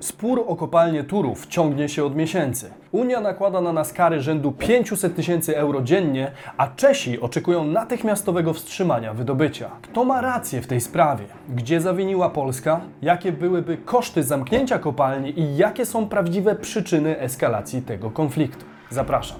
Spór o kopalnię Turów ciągnie się od miesięcy. Unia nakłada na nas kary rzędu 500 tysięcy euro dziennie, a Czesi oczekują natychmiastowego wstrzymania wydobycia. Kto ma rację w tej sprawie? Gdzie zawiniła Polska? Jakie byłyby koszty zamknięcia kopalni i jakie są prawdziwe przyczyny eskalacji tego konfliktu? Zapraszam.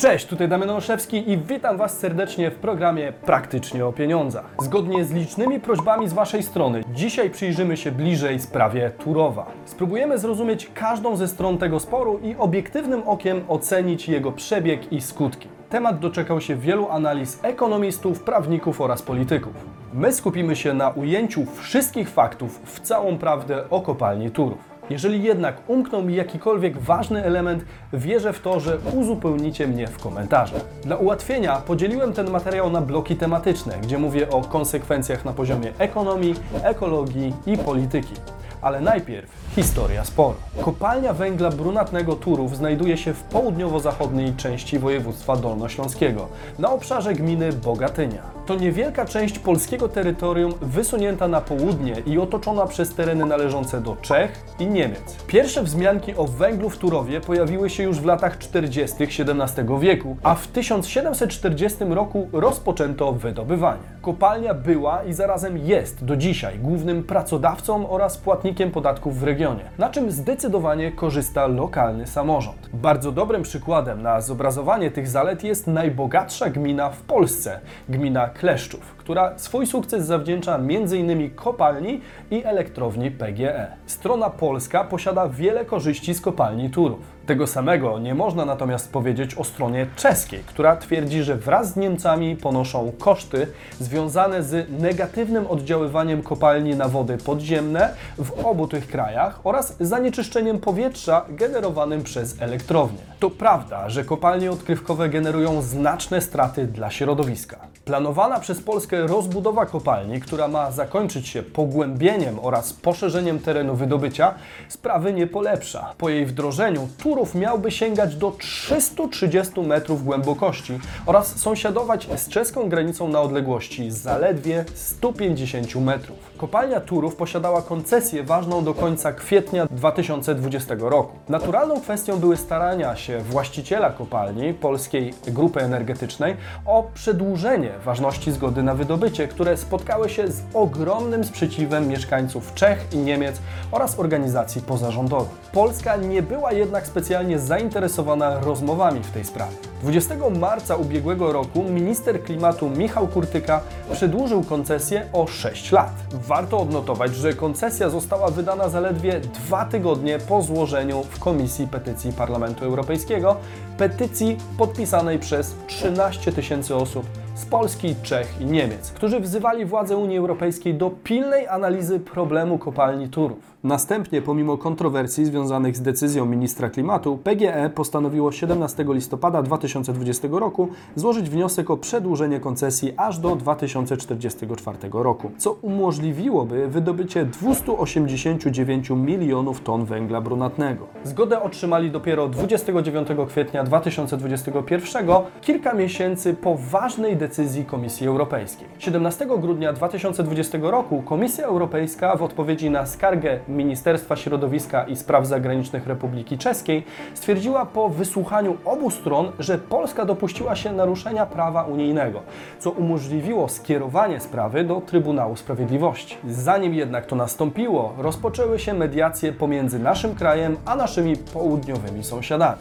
Cześć, tutaj Damian Olszewski i witam Was serdecznie w programie Praktycznie o pieniądzach. Zgodnie z licznymi prośbami z Waszej strony, dzisiaj przyjrzymy się bliżej sprawie Turowa. Spróbujemy zrozumieć każdą ze stron tego sporu i obiektywnym okiem ocenić jego przebieg i skutki. Temat doczekał się wielu analiz ekonomistów, prawników oraz polityków. My skupimy się na ujęciu wszystkich faktów w całą prawdę o kopalni Turów. Jeżeli jednak umknął mi jakikolwiek ważny element, wierzę w to, że uzupełnicie mnie w komentarzach. Dla ułatwienia podzieliłem ten materiał na bloki tematyczne, gdzie mówię o konsekwencjach na poziomie ekonomii, ekologii i polityki. Ale najpierw historia sporu. Kopalnia węgla brunatnego Turów znajduje się w południowo-zachodniej części województwa dolnośląskiego, na obszarze gminy Bogatynia. To niewielka część polskiego terytorium wysunięta na południe i otoczona przez tereny należące do Czech i Niemiec. Pierwsze wzmianki o węglu w Turowie pojawiły się już w latach 40. XVII wieku, a w 1740 roku rozpoczęto wydobywanie. Kopalnia była i zarazem jest do dzisiaj głównym pracodawcą oraz płatnikiem podatków w regionie, na czym zdecydowanie korzysta lokalny samorząd. Bardzo dobrym przykładem na zobrazowanie tych zalet jest najbogatsza gmina w Polsce, gmina Kleszczów, która swój sukces zawdzięcza m.in. kopalni i elektrowni PGE. Strona polska posiada wiele korzyści z kopalni Turów. Tego samego nie można natomiast powiedzieć o stronie czeskiej, która twierdzi, że wraz z Niemcami ponoszą koszty związane z negatywnym oddziaływaniem kopalni na wody podziemne w obu tych krajach oraz zanieczyszczeniem powietrza generowanym przez elektrownie. To prawda, że kopalnie odkrywkowe generują znaczne straty dla środowiska. Planowana przez Polskę rozbudowa kopalni, która ma zakończyć się pogłębieniem oraz poszerzeniem terenu wydobycia, sprawy nie polepsza. Po jej wdrożeniu Turów miałby sięgać do 330 metrów głębokości oraz sąsiadować z czeską granicą na odległości zaledwie 150 metrów. Kopalnia Turów posiadała koncesję ważną do końca kwietnia 2020 roku. Naturalną kwestią były starania się właściciela kopalni, Polskiej Grupy Energetycznej, o przedłużenie ważności zgody na wydobycie, które spotkały się z ogromnym sprzeciwem mieszkańców Czech i Niemiec oraz organizacji pozarządowych. Polska nie była jednak specjalnie zainteresowana rozmowami w tej sprawie. 20 marca ubiegłego roku minister klimatu Michał Kurtyka przedłużył koncesję o 6 lat. Warto odnotować, że koncesja została wydana zaledwie dwa tygodnie po złożeniu w Komisji Petycji Parlamentu Europejskiego petycji podpisanej przez 13 tysięcy osób z Polski, Czech i Niemiec, którzy wzywali władze Unii Europejskiej do pilnej analizy problemu kopalni Turów. Następnie, pomimo kontrowersji związanych z decyzją ministra klimatu, PGE postanowiło 17 listopada 2020 roku złożyć wniosek o przedłużenie koncesji aż do 2044 roku, co umożliwiłoby wydobycie 289 milionów ton węgla brunatnego. Zgodę otrzymali dopiero 29 kwietnia 2021, kilka miesięcy po ważnej decyzji Komisji Europejskiej. 17 grudnia 2020 roku Komisja Europejska w odpowiedzi na skargę Ministerstwa Środowiska i Spraw Zagranicznych Republiki Czeskiej stwierdziła po wysłuchaniu obu stron, że Polska dopuściła się naruszenia prawa unijnego, co umożliwiło skierowanie sprawy do Trybunału Sprawiedliwości. Zanim jednak to nastąpiło, rozpoczęły się mediacje pomiędzy naszym krajem a naszymi południowymi sąsiadami.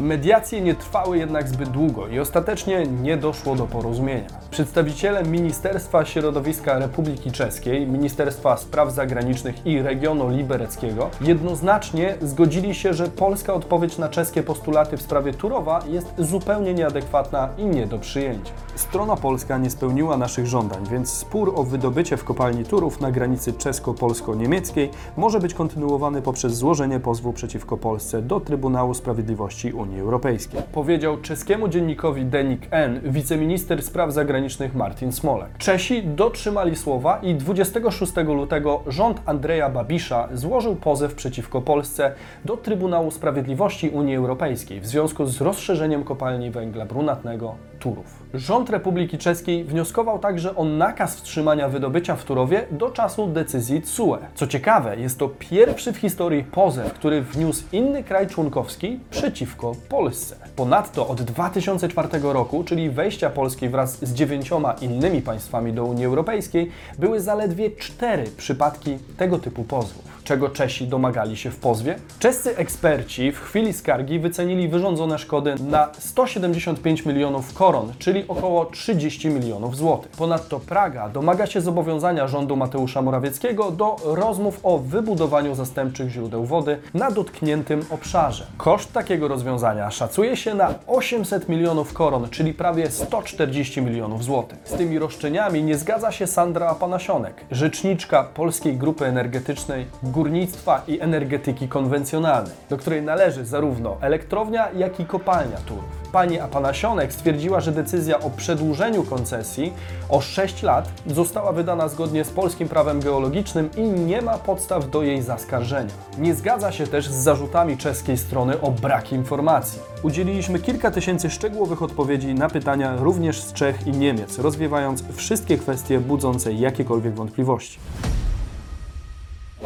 Mediacje nie trwały jednak zbyt długo i ostatecznie nie doszło do porozumienia. Przedstawiciele Ministerstwa Środowiska Republiki Czeskiej, Ministerstwa Spraw Zagranicznych i Regionu Libereckiego jednoznacznie zgodzili się, że polska odpowiedź na czeskie postulaty w sprawie Turowa jest zupełnie nieadekwatna i nie do przyjęcia. Strona polska nie spełniła naszych żądań, więc spór o wydobycie w kopalni Turów na granicy czesko-polsko-niemieckiej może być kontynuowany poprzez złożenie pozwu przeciwko Polsce do Trybunału Sprawiedliwości Unii Europejskiej. Powiedział czeskiemu dziennikowi Denik N. wiceminister spraw zagranicznych Martin Smolek. Czesi dotrzymali słowa i 26 lutego rząd Andrzeja Babisza złożył pozew przeciwko Polsce do Trybunału Sprawiedliwości Unii Europejskiej w związku z rozszerzeniem kopalni węgla brunatnego Turów. Rząd Republiki Czeskiej wnioskował także o nakaz wstrzymania wydobycia w Turowie do czasu decyzji TSUE. Co ciekawe, jest to pierwszy w historii pozew, który wniósł inny kraj członkowski przeciwko Polsce. Ponadto od 2004 roku, czyli wejścia Polski wraz z dziewięcioma innymi państwami do Unii Europejskiej, były zaledwie cztery przypadki tego typu pozwów. Czego Czesi domagali się w pozwie? Czescy eksperci w chwili skargi wycenili wyrządzone szkody na 175 milionów koron, czyli około 30 milionów złotych. Ponadto Praga domaga się zobowiązania rządu Mateusza Morawieckiego do rozmów o wybudowaniu zastępczych źródeł wody na dotkniętym obszarze. Koszt takiego rozwiązania szacuje się na 800 milionów koron, czyli prawie 140 milionów złotych. Z tymi roszczeniami nie zgadza się Sandra Apanasionek, rzeczniczka Polskiej Grupy Energetycznej Górnictwa i Energetyki Konwencjonalnej, do której należy zarówno elektrownia, jak i kopalnia Turów. Pani Apanasionek stwierdziła, że decyzja o przedłużeniu koncesji o 6 lat została wydana zgodnie z polskim prawem geologicznym i nie ma podstaw do jej zaskarżenia. Nie zgadza się też z zarzutami czeskiej strony o brak informacji. Udzieliliśmy kilka tysięcy szczegółowych odpowiedzi na pytania również z Czech i Niemiec, rozwiewając wszystkie kwestie budzące jakiekolwiek wątpliwości.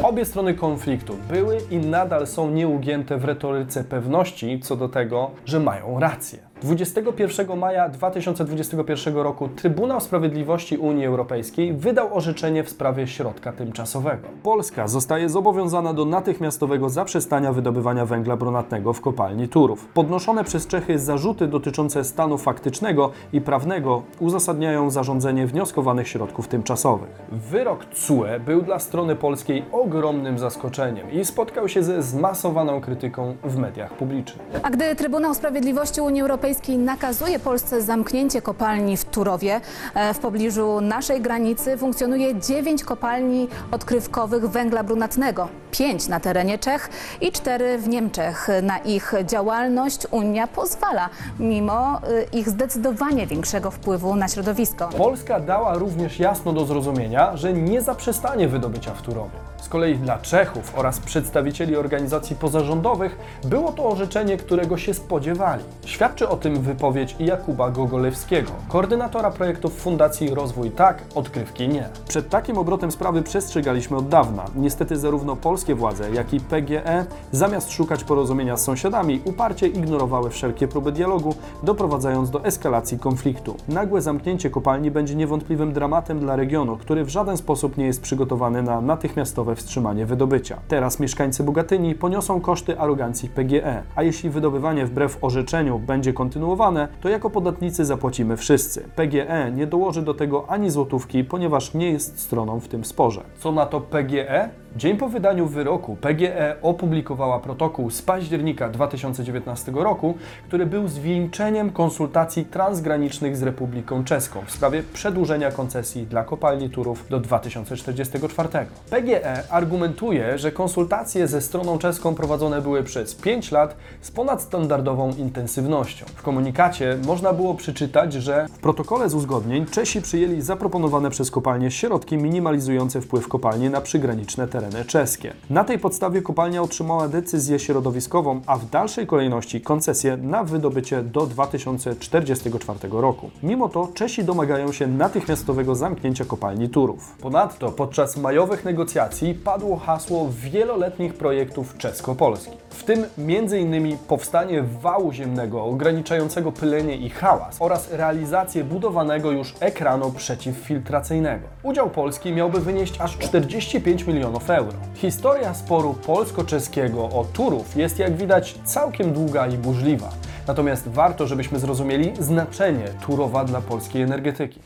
Obie strony konfliktu były i nadal są nieugięte w retoryce pewności co do tego, że mają rację. 21 maja 2021 roku Trybunał Sprawiedliwości Unii Europejskiej wydał orzeczenie w sprawie środka tymczasowego. Polska zostaje zobowiązana do natychmiastowego zaprzestania wydobywania węgla brunatnego w kopalni Turów. Podnoszone przez Czechy zarzuty dotyczące stanu faktycznego i prawnego uzasadniają zarządzenie wnioskowanych środków tymczasowych. Wyrok CUE był dla strony polskiej ogromnym zaskoczeniem i spotkał się ze zmasowaną krytyką w mediach publicznych. A gdy Trybunał Sprawiedliwości Unii Europejskiej nakazuje Polsce zamknięcie kopalni w Turowie, e, w pobliżu naszej granicy funkcjonuje dziewięć kopalni odkrywkowych węgla brunatnego. Pięć na terenie Czech i cztery w Niemczech. Na ich działalność Unia pozwala, mimo y, ich zdecydowanie większego wpływu na środowisko. Polska dała również jasno do zrozumienia, że nie zaprzestanie wydobycia w Turowie. Z kolei dla Czechów oraz przedstawicieli organizacji pozarządowych było to orzeczenie, którego się spodziewali. Świadczy o tym wypowiedź Jakuba Gogolewskiego, koordynatora projektów Fundacji Rozwój Tak, Odkrywki Nie. Przed takim obrotem sprawy przestrzegaliśmy od dawna. Niestety zarówno polskie władze, jak i PGE, zamiast szukać porozumienia z sąsiadami, uparcie ignorowały wszelkie próby dialogu, doprowadzając do eskalacji konfliktu. Nagłe zamknięcie kopalni będzie niewątpliwym dramatem dla regionu, który w żaden sposób nie jest przygotowany na natychmiastowe wstrzymanie wydobycia. Teraz mieszkańcy Bogatyni poniosą koszty arogancji PGE, a jeśli wydobywanie wbrew orzeczeniu będzie kontynuowane, to jako podatnicy zapłacimy wszyscy. PGE nie dołoży do tego ani złotówki, ponieważ nie jest stroną w tym sporze. Co na to PGE? Dzień po wydaniu wyroku PGE opublikowała protokół z października 2019 roku, który był zwieńczeniem konsultacji transgranicznych z Republiką Czeską w sprawie przedłużenia koncesji dla kopalni Turów do 2044. PGE argumentuje, że konsultacje ze stroną czeską prowadzone były przez 5 lat z ponadstandardową intensywnością. W komunikacie można było przeczytać, że w protokole z uzgodnień Czesi przyjęli zaproponowane przez kopalnię środki minimalizujące wpływ kopalni na przygraniczne tereny czeskie. Na tej podstawie kopalnia otrzymała decyzję środowiskową, a w dalszej kolejności koncesję na wydobycie do 2044 roku. Mimo to Czesi domagają się natychmiastowego zamknięcia kopalni Turów. Ponadto podczas majowych negocjacji padło hasło wieloletnich projektów czesko-polskich. W tym m.in. powstanie wału ziemnego ograniczającego pylenie i hałas oraz realizację budowanego już ekranu przeciwfiltracyjnego. Udział Polski miałby wynieść aż 45 milionów euro. Historia sporu polsko-czeskiego o Turów jest jak widać całkiem długa i burzliwa. Natomiast warto, żebyśmy zrozumieli znaczenie Turowa dla polskiej energetyki.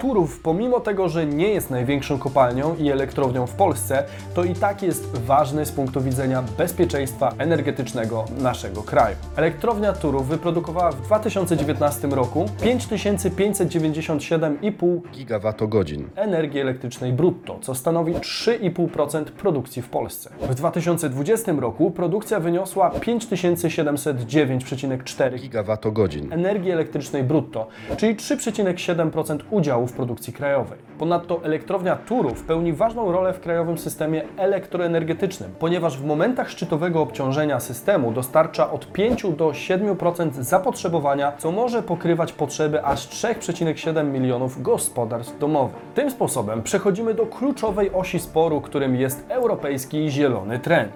Turów, pomimo tego, że nie jest największą kopalnią i elektrownią w Polsce, to i tak jest ważny z punktu widzenia bezpieczeństwa energetycznego naszego kraju. Elektrownia Turów wyprodukowała w 2019 roku 5597,5 gigawatogodzin. energii elektrycznej brutto, co stanowi 3,5% produkcji w Polsce. W 2020 roku produkcja wyniosła 5709,4 Gigawatogodzin. energii elektrycznej brutto, czyli 3,7% udziału udziału w produkcji krajowej. Ponadto elektrownia Turów pełni ważną rolę w krajowym systemie elektroenergetycznym, ponieważ w momentach szczytowego obciążenia systemu dostarcza od 5 do 7% zapotrzebowania, co może pokrywać potrzeby aż 3,7 milionów gospodarstw domowych. Tym sposobem przechodzimy do kluczowej osi sporu, którym jest europejski zielony trend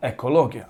ekologia.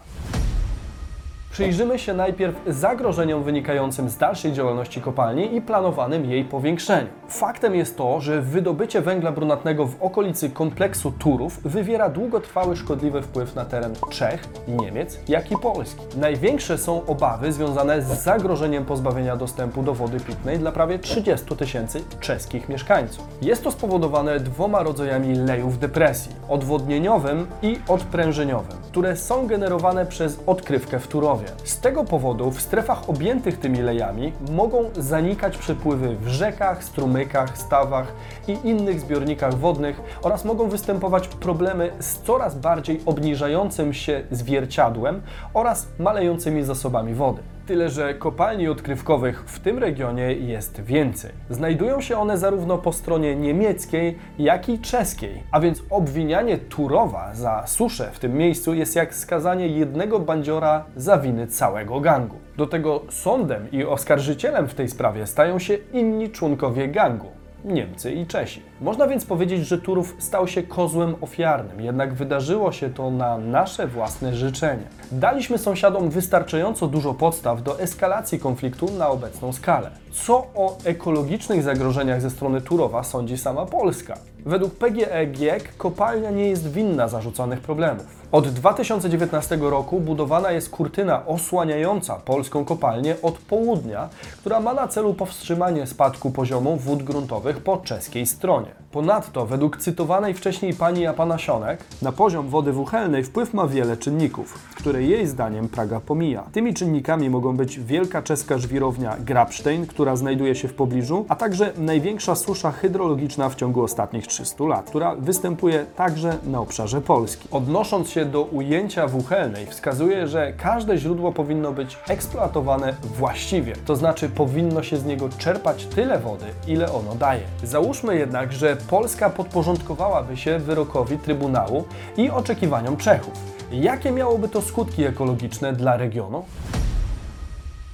Przyjrzymy się najpierw zagrożeniom wynikającym z dalszej działalności kopalni i planowanym jej powiększeniu. Faktem jest to, że wydobycie węgla brunatnego w okolicy kompleksu Turów wywiera długotrwały szkodliwy wpływ na teren Czech, Niemiec, jak i Polski. Największe są obawy związane z zagrożeniem pozbawienia dostępu do wody pitnej dla prawie 30 tysięcy czeskich mieszkańców. Jest to spowodowane dwoma rodzajami lejów depresji: odwodnieniowym i odprężeniowym, które są generowane przez odkrywkę w Turowie. Z tego powodu w strefach objętych tymi lejami mogą zanikać przepływy w rzekach, strumykach, stawach i innych zbiornikach wodnych oraz mogą występować problemy z coraz bardziej obniżającym się zwierciadłem oraz malejącymi zasobami wody. Tyle, że kopalni odkrywkowych w tym regionie jest więcej. Znajdują się one zarówno po stronie niemieckiej, jak i czeskiej. A więc obwinianie Turowa za suszę w tym miejscu jest jak skazanie jednego bandziora za winy całego gangu. Do tego sądem i oskarżycielem w tej sprawie stają się inni członkowie gangu. Niemcy i Czesi. Można więc powiedzieć, że Turów stał się kozłem ofiarnym, jednak wydarzyło się to na nasze własne życzenie. Daliśmy sąsiadom wystarczająco dużo podstaw do eskalacji konfliktu na obecną skalę. Co o ekologicznych zagrożeniach ze strony Turowa sądzi sama Polska? Według PGE GiEK kopalnia nie jest winna zarzucanych problemów. Od 2019 roku budowana jest kurtyna osłaniająca polską kopalnię od południa, która ma na celu powstrzymanie spadku poziomu wód gruntowych po czeskiej stronie. Ponadto, według cytowanej wcześniej pani Apanasionek, na poziom wody wuchelnej wpływ ma wiele czynników, które jej zdaniem Praga pomija. Tymi czynnikami mogą być wielka czeska żwirownia Grabstein, która znajduje się w pobliżu, a także największa susza hydrologiczna w ciągu ostatnich 300 lat, która występuje także na obszarze Polski. Odnosząc się do ujęcia wuchelnej, wskazuje, że każde źródło powinno być eksploatowane właściwie, to znaczy powinno się z niego czerpać tyle wody, ile ono daje. Załóżmy jednak, że Polska podporządkowałaby się wyrokowi Trybunału i oczekiwaniom Czechów. Jakie miałoby to skutki ekologiczne dla regionu?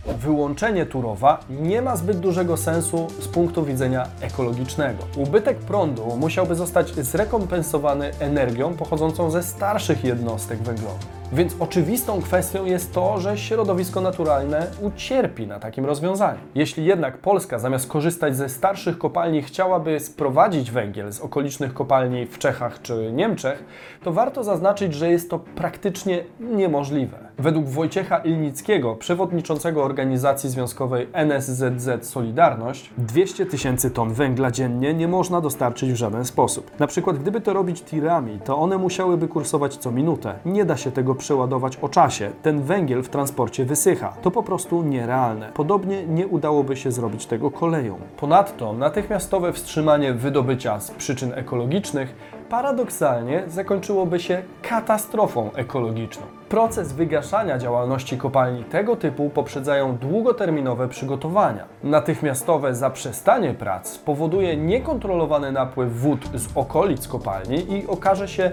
Wyłączenie Turowa nie ma zbyt dużego sensu z punktu widzenia ekologicznego. Ubytek prądu musiałby zostać zrekompensowany energią pochodzącą ze starszych jednostek węglowych. Więc oczywistą kwestią jest to, że środowisko naturalne ucierpi na takim rozwiązaniu. Jeśli jednak Polska zamiast korzystać ze starszych kopalni chciałaby sprowadzić węgiel z okolicznych kopalni w Czechach czy Niemczech, to warto zaznaczyć, że jest to praktycznie niemożliwe. Według Wojciecha Ilnickiego, przewodniczącego organizacji związkowej NSZZ Solidarność, 200 tysięcy ton węgla dziennie nie można dostarczyć w żaden sposób. Na przykład, gdyby to robić tirami, to one musiałyby kursować co minutę. Nie da się tego przeładować o czasie. Ten węgiel w transporcie wysycha. To po prostu nierealne. Podobnie nie udałoby się zrobić tego koleją. Ponadto natychmiastowe wstrzymanie wydobycia z przyczyn ekologicznych paradoksalnie zakończyłoby się katastrofą ekologiczną. Proces wygaszania działalności kopalni tego typu poprzedzają długoterminowe przygotowania. Natychmiastowe zaprzestanie prac spowoduje niekontrolowany napływ wód z okolic kopalni i okaże się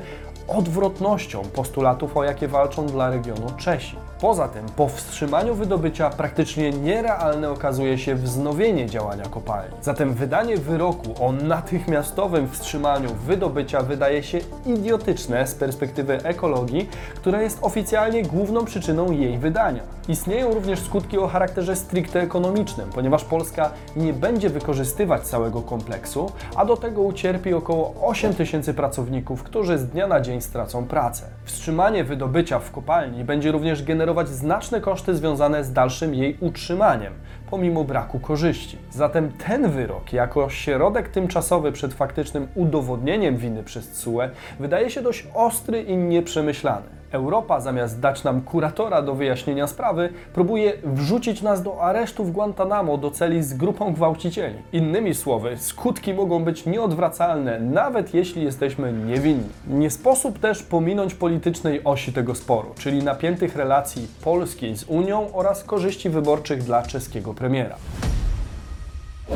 odwrotnością postulatów, o jakie walczą dla regionu Czesi. Poza tym, po wstrzymaniu wydobycia praktycznie nierealne okazuje się wznowienie działania kopalni. Zatem wydanie wyroku o natychmiastowym wstrzymaniu wydobycia wydaje się idiotyczne z perspektywy ekologii, która jest oficjalnie główną przyczyną jej wydania. Istnieją również skutki o charakterze stricte ekonomicznym, ponieważ Polska nie będzie wykorzystywać całego kompleksu, a do tego ucierpi około 8 tysięcy pracowników, którzy z dnia na dzień stracą pracę. Wstrzymanie wydobycia w kopalni będzie również generować znaczne koszty związane z dalszym jej utrzymaniem, pomimo braku korzyści. Zatem ten wyrok, jako środek tymczasowy przed faktycznym udowodnieniem winy przez CUE, wydaje się dość ostry i nieprzemyślany. Europa, zamiast dać nam kuratora do wyjaśnienia sprawy, próbuje wrzucić nas do aresztu w Guantanamo do celi z grupą gwałcicieli. Innymi słowy, skutki mogą być nieodwracalne, nawet jeśli jesteśmy niewinni. Nie sposób też pominąć politycznej osi tego sporu, czyli napiętych relacji Polski z Unią oraz korzyści wyborczych dla czeskiego premiera.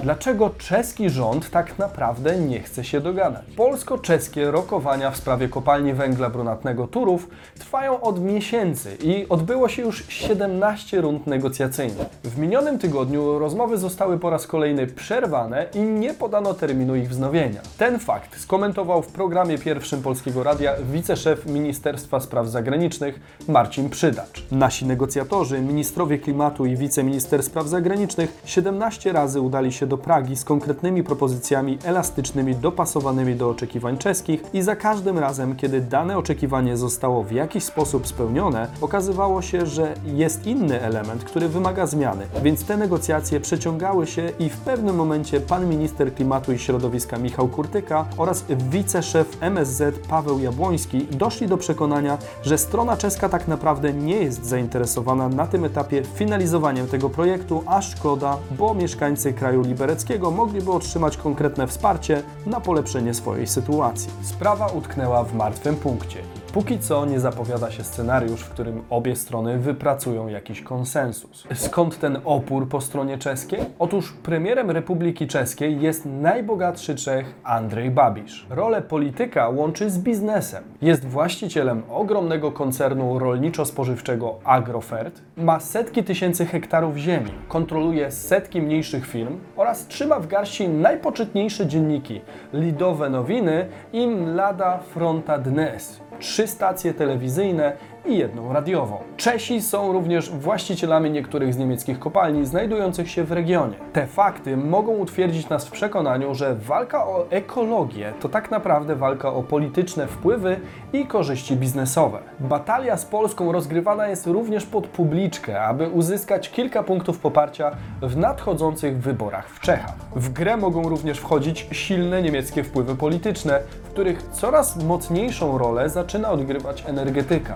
Dlaczego czeski rząd tak naprawdę nie chce się dogadać? Polsko-czeskie rokowania w sprawie kopalni węgla brunatnego Turów trwają od miesięcy i odbyło się już 17 rund negocjacyjnych. W minionym tygodniu rozmowy zostały po raz kolejny przerwane i nie podano terminu ich wznowienia. Ten fakt skomentował w programie pierwszym Polskiego Radia wiceszef Ministerstwa Spraw Zagranicznych Marcin Przydacz. Nasi negocjatorzy, ministrowie klimatu i wiceminister spraw zagranicznych 17 razy udali się do Pragi z konkretnymi propozycjami elastycznymi, dopasowanymi do oczekiwań czeskich i za każdym razem, kiedy dane oczekiwanie zostało w jakiś sposób spełnione, okazywało się, że jest inny element, który wymaga zmiany. Więc te negocjacje przeciągały się i w pewnym momencie pan minister klimatu i środowiska Michał Kurtyka oraz wiceszef MSZ Paweł Jabłoński doszli do przekonania, że strona czeska tak naprawdę nie jest zainteresowana na tym etapie finalizowaniem tego projektu, a szkoda, bo mieszkańcy kraju libereckiego mogliby otrzymać konkretne wsparcie na polepszenie swojej sytuacji. Sprawa utknęła w martwym punkcie. Póki co nie zapowiada się scenariusz, w którym obie strony wypracują jakiś konsensus. Skąd ten opór po stronie czeskiej? Otóż premierem Republiki Czeskiej jest najbogatszy Czech Andrzej Babisz. Rolę polityka łączy z biznesem. Jest właścicielem ogromnego koncernu rolniczo-spożywczego Agrofert, ma setki tysięcy hektarów ziemi, kontroluje setki mniejszych firm oraz trzyma w garści najpoczytniejsze dzienniki Lidowe Nowiny i Mlada Fronta Dnes trzy stacje telewizyjne i jedną radiową. Czesi są również właścicielami niektórych z niemieckich kopalni znajdujących się w regionie. Te fakty mogą utwierdzić nas w przekonaniu, że walka o ekologię to tak naprawdę walka o polityczne wpływy i korzyści biznesowe. Batalia z Polską rozgrywana jest również pod publiczkę, aby uzyskać kilka punktów poparcia w nadchodzących wyborach w Czechach. W grę mogą również wchodzić silne niemieckie wpływy polityczne, w których coraz mocniejszą rolę zaczyna odgrywać energetyka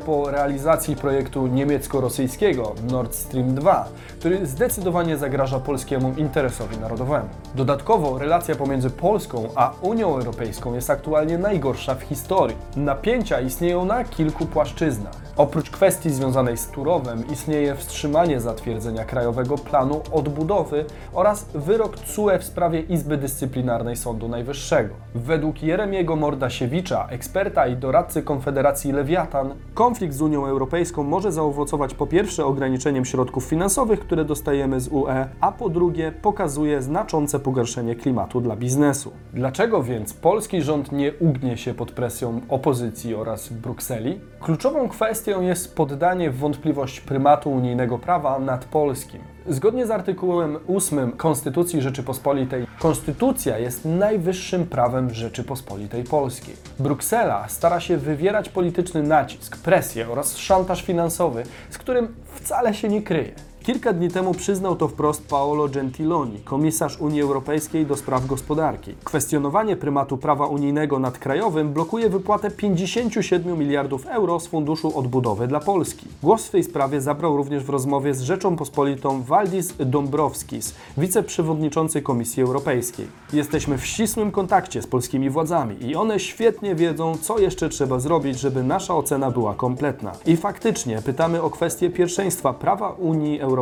po realizacji projektu niemiecko-rosyjskiego Nord Stream 2, który zdecydowanie zagraża polskiemu interesowi narodowemu. Dodatkowo relacja pomiędzy Polską a Unią Europejską jest aktualnie najgorsza w historii. Napięcia istnieją na kilku płaszczyznach. Oprócz kwestii związanej z Turowem istnieje wstrzymanie zatwierdzenia Krajowego Planu Odbudowy oraz wyrok CUE w sprawie Izby Dyscyplinarnej Sądu Najwyższego. Według Jeremiego Mordasiewicza, eksperta i doradcy Konfederacji Lewiatan, konflikt z Unią Europejską może zaowocować po pierwsze ograniczeniem środków finansowych, które dostajemy z UE, a po drugie pokazuje znaczące pogorszenie klimatu dla biznesu. Dlaczego więc polski rząd nie ugnie się pod presją opozycji oraz Brukseli? Kluczową kwestią jest poddanie w wątpliwość prymatu unijnego prawa nad polskim. Zgodnie z artykułem 8 Konstytucji Rzeczypospolitej, konstytucja jest najwyższym prawem Rzeczypospolitej Polskiej. Bruksela stara się wywierać polityczny nacisk, presję oraz szantaż finansowy, z którym wcale się nie kryje. Kilka dni temu przyznał to wprost Paolo Gentiloni, komisarz Unii Europejskiej do spraw gospodarki. Kwestionowanie prymatu prawa unijnego nad krajowym blokuje wypłatę 57 miliardów euro z Funduszu Odbudowy dla Polski. Głos w tej sprawie zabrał również w rozmowie z Rzeczą Pospolitą Valdis Dombrovskis, wiceprzewodniczący Komisji Europejskiej. Jesteśmy w ścisłym kontakcie z polskimi władzami i one świetnie wiedzą, co jeszcze trzeba zrobić, żeby nasza ocena była kompletna. I faktycznie pytamy o kwestię pierwszeństwa prawa Unii Europejskiej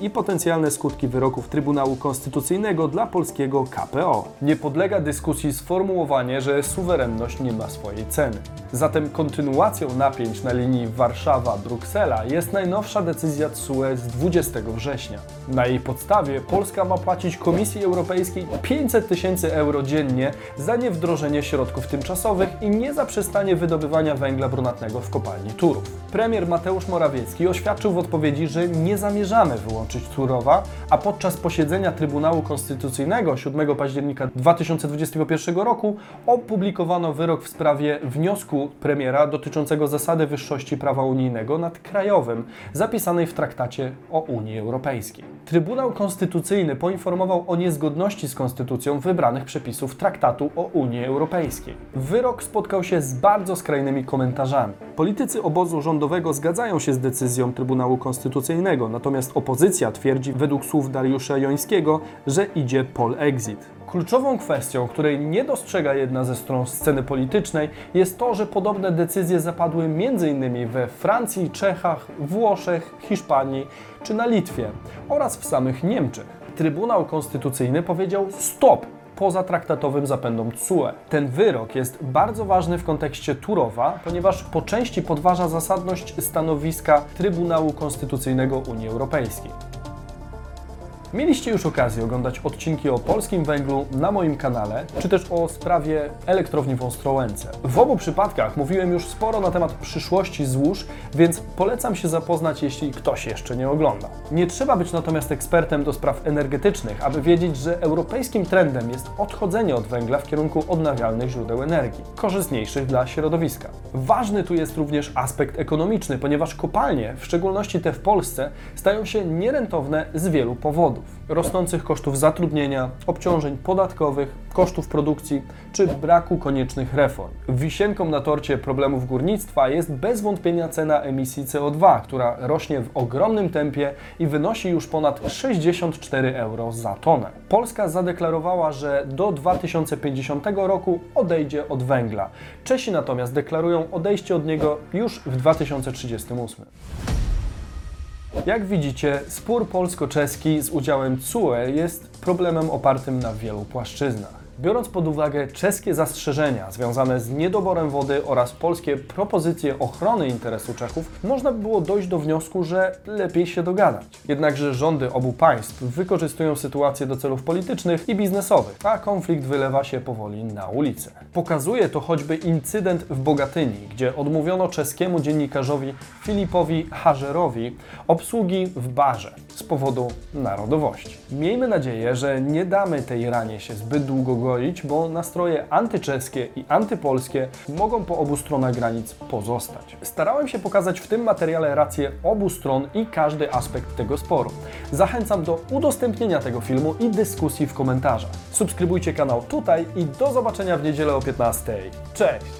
i potencjalne skutki wyroków Trybunału Konstytucyjnego dla polskiego KPO. Nie podlega dyskusji sformułowanie, że suwerenność nie ma swojej ceny. Zatem kontynuacją napięć na linii Warszawa-Bruksela jest najnowsza decyzja TSUE z 20 września. Na jej podstawie Polska ma płacić Komisji Europejskiej 500 tysięcy euro dziennie za niewdrożenie środków tymczasowych i niezaprzestanie wydobywania węgla brunatnego w kopalni Turów. Premier Mateusz Morawiecki oświadczył w odpowiedzi, że nie zamierzamy wyłączyć Turowa, a podczas posiedzenia Trybunału Konstytucyjnego 7 października 2021 roku opublikowano wyrok w sprawie wniosku premiera dotyczącego zasady wyższości prawa unijnego nad krajowym, zapisanej w traktacie o Unii Europejskiej. Trybunał Konstytucyjny poinformował o niezgodności z konstytucją wybranych przepisów traktatu o Unii Europejskiej. Wyrok spotkał się z bardzo skrajnymi komentarzami. Politycy obozu rządowego zgadzają się z decyzją Trybunału Konstytucyjnego, natomiast opozycja twierdzi według słów Dariusza Jońskiego, że idzie pol exit. Kluczową kwestią, której nie dostrzega jedna ze stron sceny politycznej, jest to, że podobne decyzje zapadły m.in. we Francji, Czechach, Włoszech, Hiszpanii czy na Litwie oraz w samych Niemczech. Trybunał Konstytucyjny powiedział stop pozatraktatowym zapędom CUE. Ten wyrok jest bardzo ważny w kontekście Turowa, ponieważ po części podważa zasadność stanowiska Trybunału Konstytucyjnego Unii Europejskiej. Mieliście już okazję oglądać odcinki o polskim węglu na moim kanale, czy też o sprawie elektrowni w Ostrołęce. W obu przypadkach mówiłem już sporo na temat przyszłości złóż, więc polecam się zapoznać, jeśli ktoś jeszcze nie oglądał. Nie trzeba być natomiast ekspertem do spraw energetycznych, aby wiedzieć, że europejskim trendem jest odchodzenie od węgla w kierunku odnawialnych źródeł energii, korzystniejszych dla środowiska. Ważny tu jest również aspekt ekonomiczny, ponieważ kopalnie, w szczególności te w Polsce, stają się nierentowne z wielu powodów. Rosnących kosztów zatrudnienia, obciążeń podatkowych, kosztów produkcji czy braku koniecznych reform. Wisienką na torcie problemów górnictwa jest bez wątpienia cena emisji CO2, która rośnie w ogromnym tempie i wynosi już ponad 64 euro za tonę. Polska zadeklarowała, że do 2050 roku odejdzie od węgla. Czesi natomiast deklarują odejście od niego już w 2038. Jak widzicie, spór polsko-czeski z udziałem CUE jest problemem opartym na wielu płaszczyznach. Biorąc pod uwagę czeskie zastrzeżenia związane z niedoborem wody oraz polskie propozycje ochrony interesu Czechów, można by było dojść do wniosku, że lepiej się dogadać. Jednakże rządy obu państw wykorzystują sytuację do celów politycznych i biznesowych, a konflikt wylewa się powoli na ulicę. Pokazuje to choćby incydent w Bogatyni, gdzie odmówiono czeskiemu dziennikarzowi Filipowi Hażerowi obsługi w barze z powodu narodowości. Miejmy nadzieję, że nie damy tej ranie się zbyt długo bo nastroje antyczeskie i antypolskie mogą po obu stronach granic pozostać. Starałem się pokazać w tym materiale rację obu stron i każdy aspekt tego sporu. Zachęcam do udostępnienia tego filmu i dyskusji w komentarzach. Subskrybujcie kanał tutaj i do zobaczenia w niedzielę o 15. Cześć!